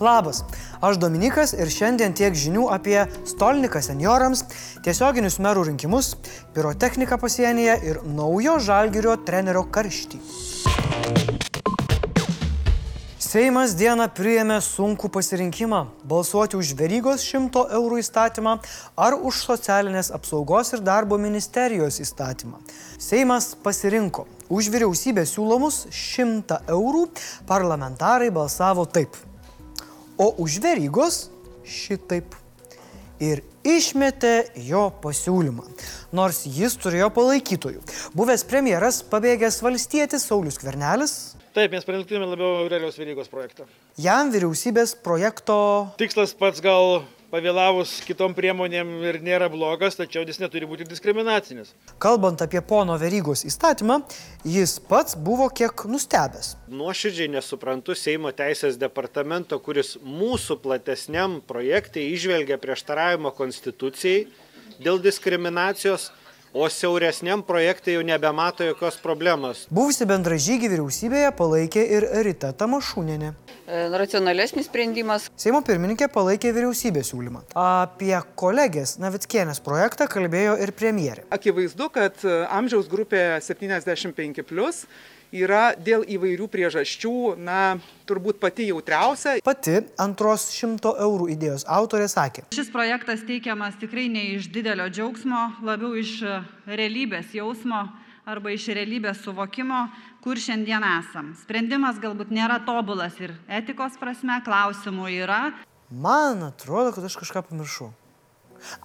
Labas, aš Dominikas ir šiandien tiek žinių apie Stolniką seniorams, tiesioginius merų rinkimus, pirotechniką pasienyje ir naujo žalgirio trenerio karštį. Seimas dieną priėmė sunkų pasirinkimą - balsuoti už verygos 100 eurų įstatymą ar už socialinės apsaugos ir darbo ministerijos įstatymą. Seimas pasirinko už vyriausybės siūlomus 100 eurų, parlamentarai balsavo taip o už verygos šitaip. Ir išmetė jo pasiūlymą, nors jis turėjo palaikytojų. Buvęs premjeras, pabėgęs valstietis Saulis Kvernelis. Taip, mes parinktume labiau Aurelijos Verygos projektą. Jam vyriausybės projekto... Tikslas pats gal pavėlavus kitom priemonėm ir nėra blogas, tačiau jis neturi būti diskriminacinis. Kalbant apie pono Verygos įstatymą, jis pats buvo kiek nustebęs. Nuoširdžiai nesuprantu Seimo teisės departamento, kuris mūsų platesniam projektai išvelgia prieštaravimo konstitucijai dėl diskriminacijos o siauresniam projektui jau nebemato jokios problemos. Buvusi bendražygį vyriausybėje palaikė ir Rita Tamašūnenė. E, racionalesnis sprendimas. Seimo pirmininkė palaikė vyriausybės siūlymą. Apie kolegės Navickienės projektą kalbėjo ir premjerė. Akivaizdu, kad e, amžiaus grupė 75 plus yra dėl įvairių priežasčių, na, turbūt pati jautriausia. Pati antros šimto eurų idėjos autorė sakė. Šis projektas teikiamas tikrai ne iš didelio džiaugsmo, labiau iš realybės jausmo arba iš realybės suvokimo, kur šiandien esam. Sprendimas galbūt nėra tobulas ir etikos prasme klausimų yra. Man atrodo, kad aš kažką pamiršau.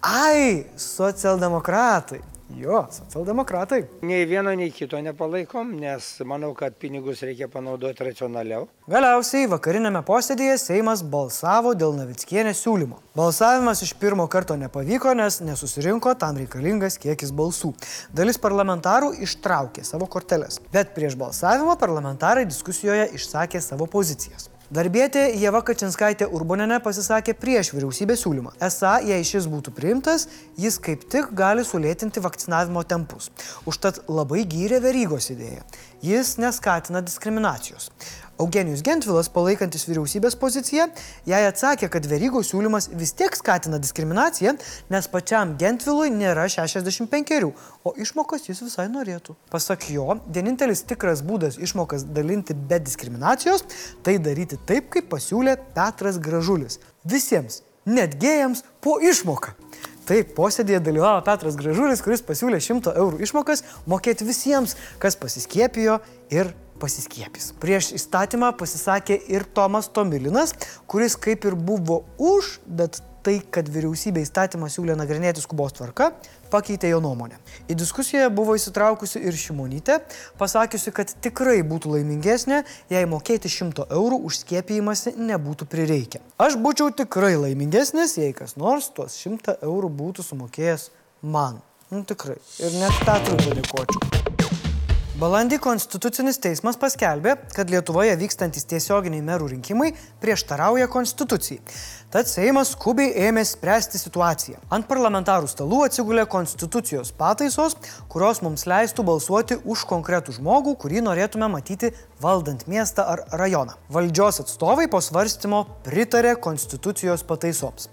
Ai, socialdemokratai. Jo, socialdemokratai. Nei vieno, nei kito nepalaikom, nes manau, kad pinigus reikia panaudoti racionaliau. Galiausiai vakarinėme posėdėje Seimas balsavo dėl Navickienės siūlymo. Balsavimas iš pirmo karto nepavyko, nes nesusirinko tam reikalingas kiekis balsų. Dalis parlamentarų ištraukė savo korteles, bet prieš balsavimą parlamentarai diskusijoje išsakė savo pozicijas. Darbietė Jeva Kačinskaitė Urbonenė pasisakė prieš vyriausybės siūlymą. Esą, jei šis būtų priimtas, jis kaip tik gali sulėtinti vakcinavimo tempus. Užtat labai gyrė verygos idėją. Jis neskatina diskriminacijos. Eugenijus Gentvilas, palaikantis vyriausybės poziciją, jai atsakė, kad verygos siūlymas vis tiek skatina diskriminaciją, nes pačiam Gentvilui nėra 65, o išmokas jis visai norėtų. Pasak jo, vienintelis tikras būdas išmokas dalinti be diskriminacijos - tai daryti taip, kaip pasiūlė Petras Gražulis. Visiems, net gėjams, po išmoką. Taip, posėdėje dalyvavo Petras Gražulis, kuris pasiūlė 100 eurų išmokas mokėti visiems, kas pasiskiepijo ir pasiskiepys. Prieš įstatymą pasisakė ir Tomas Tomilinas, kuris kaip ir buvo už, bet tai, kad vyriausybė įstatymą siūlė nagrinėti skubos tvarka, pakeitė jo nuomonę. Į diskusiją buvo įsitraukusi ir Šimonytė, pasakiusi, kad tikrai būtų laimingesnė, jei mokėti 100 eurų už skiepijimąsi nebūtų prireikę. Aš būčiau tikrai laimingesnis, jei kas nors tuos 100 eurų būtų sumokėjęs man. Nu tikrai. Ir net Petrui padėkočiau. Balandį Konstitucinis teismas paskelbė, kad Lietuvoje vykstantis tiesioginiai merų rinkimai prieštarauja Konstitucijai. Tad Seimas skubiai ėmė spręsti situaciją. Ant parlamentarų stalų atsigulė Konstitucijos pataisos, kurios mums leistų balsuoti už konkretų žmogų, kurį norėtume matyti valdant miestą ar rajoną. Valdžios atstovai po svarstymo pritarė Konstitucijos pataisoms.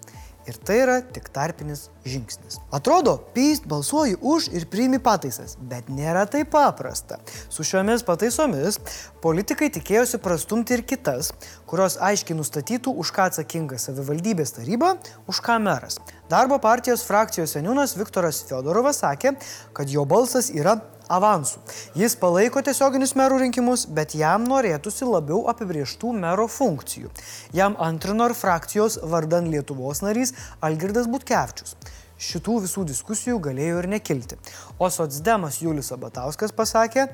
Ir tai yra tik tarpinis žingsnis. Atrodo, pyst balsuoji už ir priimi pataisas, bet nėra taip paprasta. Su šiomis pataisomis politikai tikėjosi prastumti ir kitas, kurios aiškiai nustatytų, už ką atsakinga savivaldybės taryba, už ką meras. Darbo partijos frakcijos seniūnas Viktoras Fedorovas sakė, kad jo balsas yra avansų. Jis palaiko tiesioginius merų rinkimus, bet jam norėtųsi labiau apibrieštų mero funkcijų. Jam antrino ir frakcijos vardan Lietuvos narys Algirdas Butkevičius. Šitų visų diskusijų galėjo ir nekilti. O socdemas Julius Abatauskas pasakė,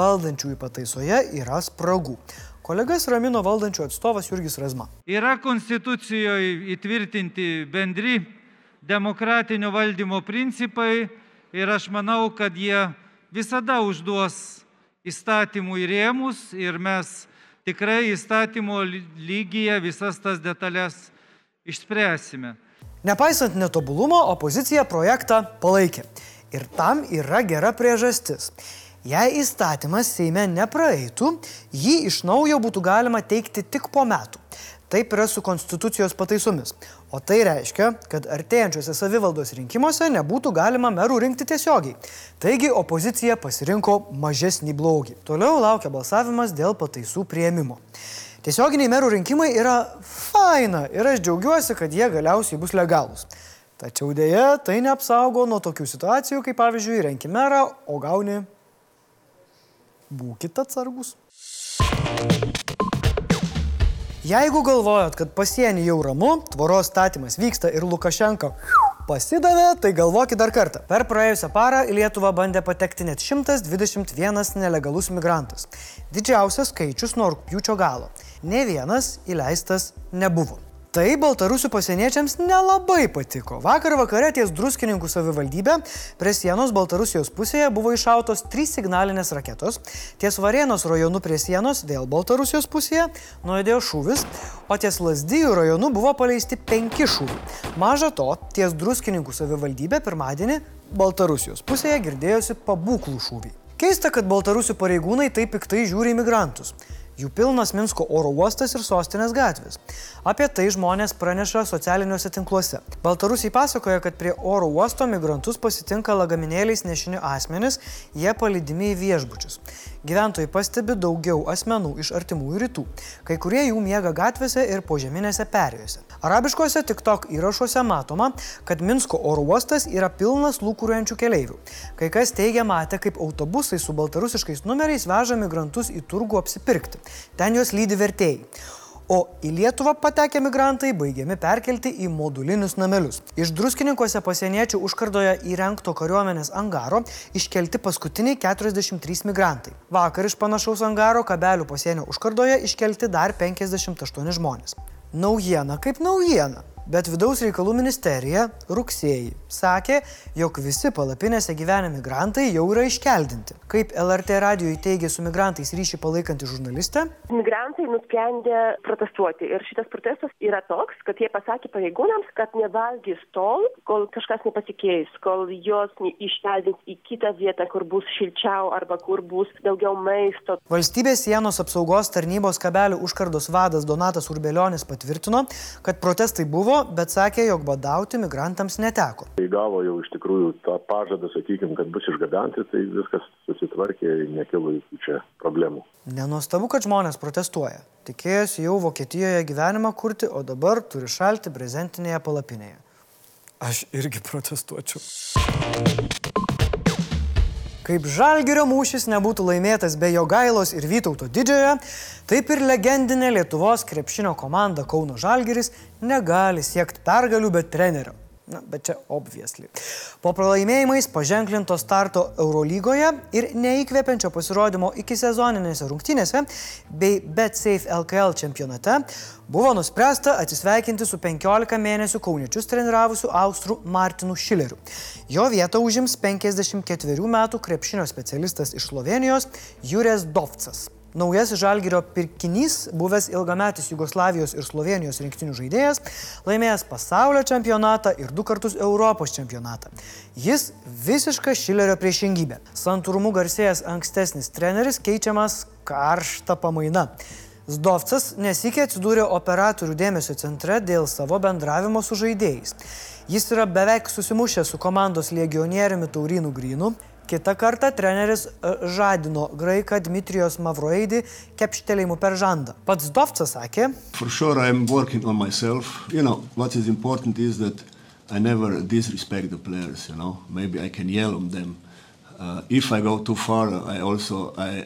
valdančiųjų pataisoje yra spragų. Kolegas ramino valdančių atstovas Jurgis Razma. Yra konstitucijoje įtvirtinti bendri demokratinio valdymo principai ir aš manau, kad jie visada užduos įstatymų įrėmus ir mes tikrai įstatymo lygyje visas tas detalės išspręsime. Nepaisant netobulumo, opozicija projektą palaikė. Ir tam yra gera priežastis. Jei įstatymas Seime nepraeitų, jį iš naujo būtų galima teikti tik po metų. Taip yra su konstitucijos pataisomis. O tai reiškia, kad artėjančiuose savivaldos rinkimuose nebūtų galima merų rinkti tiesiogiai. Taigi opozicija pasirinko mažesnį blogį. Toliau laukia balsavimas dėl pataisų prieimimo. Tiesioginiai merų rinkimai yra faina ir aš džiaugiuosi, kad jie galiausiai bus legalūs. Tačiau dėja, tai neapsaugo nuo tokių situacijų, kaip pavyzdžiui, renki merą, o gauni... Būkite atsargus. Jeigu galvojat, kad pasienį jau ramu, tvoros statymas vyksta ir Lukašenka pasidavė, tai galvokit dar kartą. Per praėjusią parą į Lietuvą bandė patekti net 121 nelegalus migrantas. Didžiausias skaičius nuo rūpjūčio galo. Ne vienas įleistas nebuvo. Tai baltarusių pasieniečiams nelabai patiko. Vakar vakare ties druskininkų savivaldybė prie sienos Baltarusijos pusėje buvo iššautos trys signalinės raketos. Ties Varėnos rajonu prie sienos vėl Baltarusijos pusėje nuėdėjo šūvis, o ties Lasdijų rajonu buvo paleisti penki šūviai. Maža to, ties druskininkų savivaldybė pirmadienį Baltarusijos pusėje girdėjosi pabūklų šūviai. Keista, kad baltarusių pareigūnai taip piktai žiūri į migrantus. Jų pilnas Minsko oro uostas ir sostinės gatvės. Apie tai žmonės praneša socialiniuose tinkluose. Baltarusiai pasakoja, kad prie oro uosto migrantus pasitinka lagaminėliais nešini asmenys, jie palydimi į viešbučius. Gyventojai pastebi daugiau asmenų iš artimųjų rytų. Kai kurie jų miega gatvėse ir požeminėse perėjose. Arabiškose TikTok įrašuose matoma, kad Minsko oro uostas yra pilnas lūkuriuojančių keleivių. Kai kas teigia matę, kaip autobusai su baltarusiškais numeriais veža migrantus į turgų apsipirkti. Ten juos lydi vertėjai. O į Lietuvą patekę migrantai baigiami perkelti į modulinius namelius. Iš druskininkose pasieniečių užkardoje įrengto kariuomenės angaro iškelti paskutiniai 43 migrantai. Vakar iš panašaus angaro kabelių pasienio užkardoje iškelti dar 58 žmonės. Naujiena kaip naujiena. Bet vidaus reikalų ministerija rugsėjį sakė, jog visi palapinėse gyvenę migrantai jau yra iškeldinti. Kaip LRT radijui teigė su migrantais ryšį palaikantį žurnalistę. Migrantai nusprendė protestuoti ir šitas protestas yra toks, kad jie pasakė pareigūnams, kad nevalgys tol, kol kažkas nepasikeis, kol jos iškeldins į kitą vietą, kur bus šilčiau arba kur bus daugiau maisto. Valstybės sienos apsaugos tarnybos kabelių užkardos vadas Donatas Urbelionis patvirtino, kad protestai buvo buvo, bet sakė, jog badauti migrantams neteko. Tai gavo jau iš tikrųjų tą pažadą, sakykime, kad bus išgabenti, tai viskas susitvarkė ir nekilo jokių čia problemų. Nenuostabu, kad žmonės protestuoja. Tikėjosi jau Vokietijoje gyvenimą kurti, o dabar turi šalti brezentinėje palapinėje. Aš irgi protestuočiau. Kaip Žalgirio mūšis nebūtų laimėtas be jo gailos ir Vytauto didžiojo, taip ir legendinė Lietuvos krepšinio komanda Kauno Žalgiris negali siekti pergalių be trenerio. Na, bet čia obviesly. Po pralaimėjimais paženklinto starto Eurolygoje ir neįkvepiančio pasirodymo iki sezoninėse rungtynėse bei BetSafe LKL čempionate buvo nuspręsta atsisveikinti su 15 mėnesių kauniečius treniravusiu Austrų Martinu Šileriu. Jo vietą užims 54 metų krepšinio specialistas iš Slovenijos Jurės Dovcas. Naujasis Žalgirio pirkinys, buvęs ilgametis Jugoslavijos ir Slovenijos rinktinių žaidėjas, laimėjęs pasaulio čempionatą ir du kartus Europos čempionatą. Jis visiška Šilerio priešingybė. Santūrumu garsėjęs ankstesnis treneris keičiamas karšta pamaina. Zdovcas nesikė atsidūrė operatorių dėmesio centre dėl savo bendravimo su žaidėjais. Jis yra beveik susimušęs su komandos legionieriumi Taurinu Grinu, Kita kartą treneris žadino graiką Dmitrijos Mavroidį kepštelėjimu per žandą. Pats Dovcas sakė. For sure I'm working on myself. You know, what is important is that I never disrespect the players, you know. Maybe I can yell on them. Uh, if I go too far, I also I,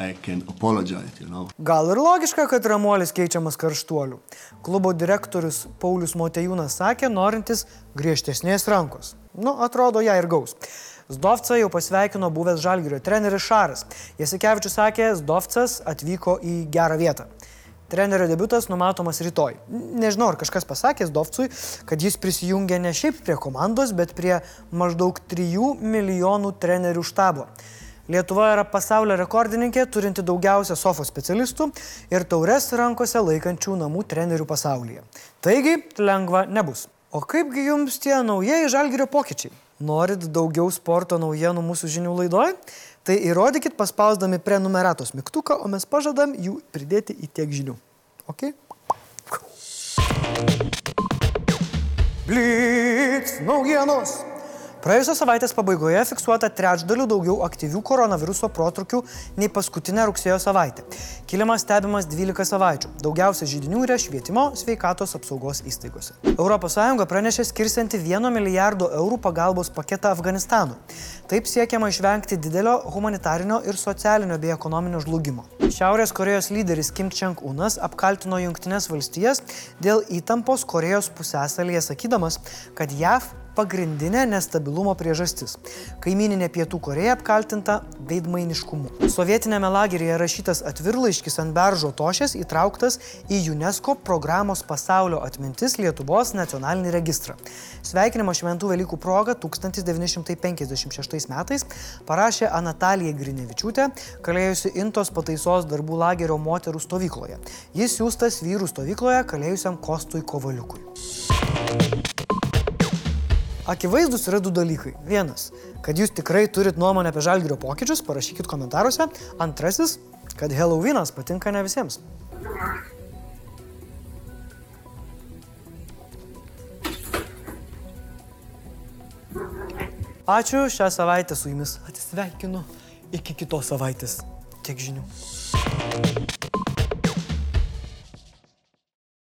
I can apologize, you know. Gal ir logiška, kad Ramuolis keičiamas karštuoliu. Klubo direktorius Paulius Motejūnas sakė, norintis griežtesnės rankos. Nu, atrodo, ją ir gaus. Zdovca jau pasveikino buvęs Žalgirio treneris Šaras. Jasikevičius sakė, Zdovcas atvyko į gerą vietą. Trenerio debutas numatomas rytoj. Nežinau, ar kažkas pasakė Zdovcui, kad jis prisijungė ne šiaip prie komandos, bet prie maždaug 3 milijonų trenerių štabo. Lietuva yra pasaulio rekordininkė, turinti daugiausia sofos specialistų ir taures rankose laikančių namų trenerių pasaulyje. Taigi, lengva nebus. O kaipgi jums tie naujieji žalgerio pokyčiai? Norit daugiau sporto naujienų mūsų žinių laidoje? Tai įrodykit paspausdami prenumeratos mygtuką, o mes pažadam jų pridėti į tiek žinių. Ok? Blitz naujienos. Praėjusios savaitės pabaigoje fiksuota trečdaliu daugiau aktyvių koronaviruso protrukių nei paskutinę rugsėjo savaitę. Kilimas stebimas 12 savaičių. Daugiausia žydinių yra švietimo, sveikatos apsaugos įstaigose. ES pranešė skirsianti 1 milijardo eurų pagalbos paketą Afganistanui. Taip siekiama išvengti didelio humanitarinio ir socialinio bei ekonominio žlugimo. Šiaurės Korejos lyderis Kim Čeng-unas apkaltino Junktinės valstijas dėl įtampos Korejos pusėsalyje, sakydamas, kad JAV pagrindinė nestabilumo priežastis. Kaimininė Pietų Koreja apkaltinta veidmainiškumu. Sovietinėme lageryje rašytas atvirlaiškis ant beržo tošės įtrauktas į UNESCO programos pasaulio atmintis Lietuvos nacionalinį registrą. Sveikinimo šventų Velykų proga 1956 metais parašė Anatalija Grinevičiūtė, kalėjusi Intos pataisos darbų lagerio moterų stovykloje. Jis siūstas vyrų stovykloje kalėjusiam Kostui Kovaliukui. Akivaizdus yra du dalykai. Vienas, kad jūs tikrai turit nuomonę apie žalgyrio pokyčius, parašykit komentaruose. Antrasis, kad Halloweenas patinka ne visiems. Ačiū, šią savaitę su jumis atsisveikinu. Iki kitos savaitės. Tiek žinių.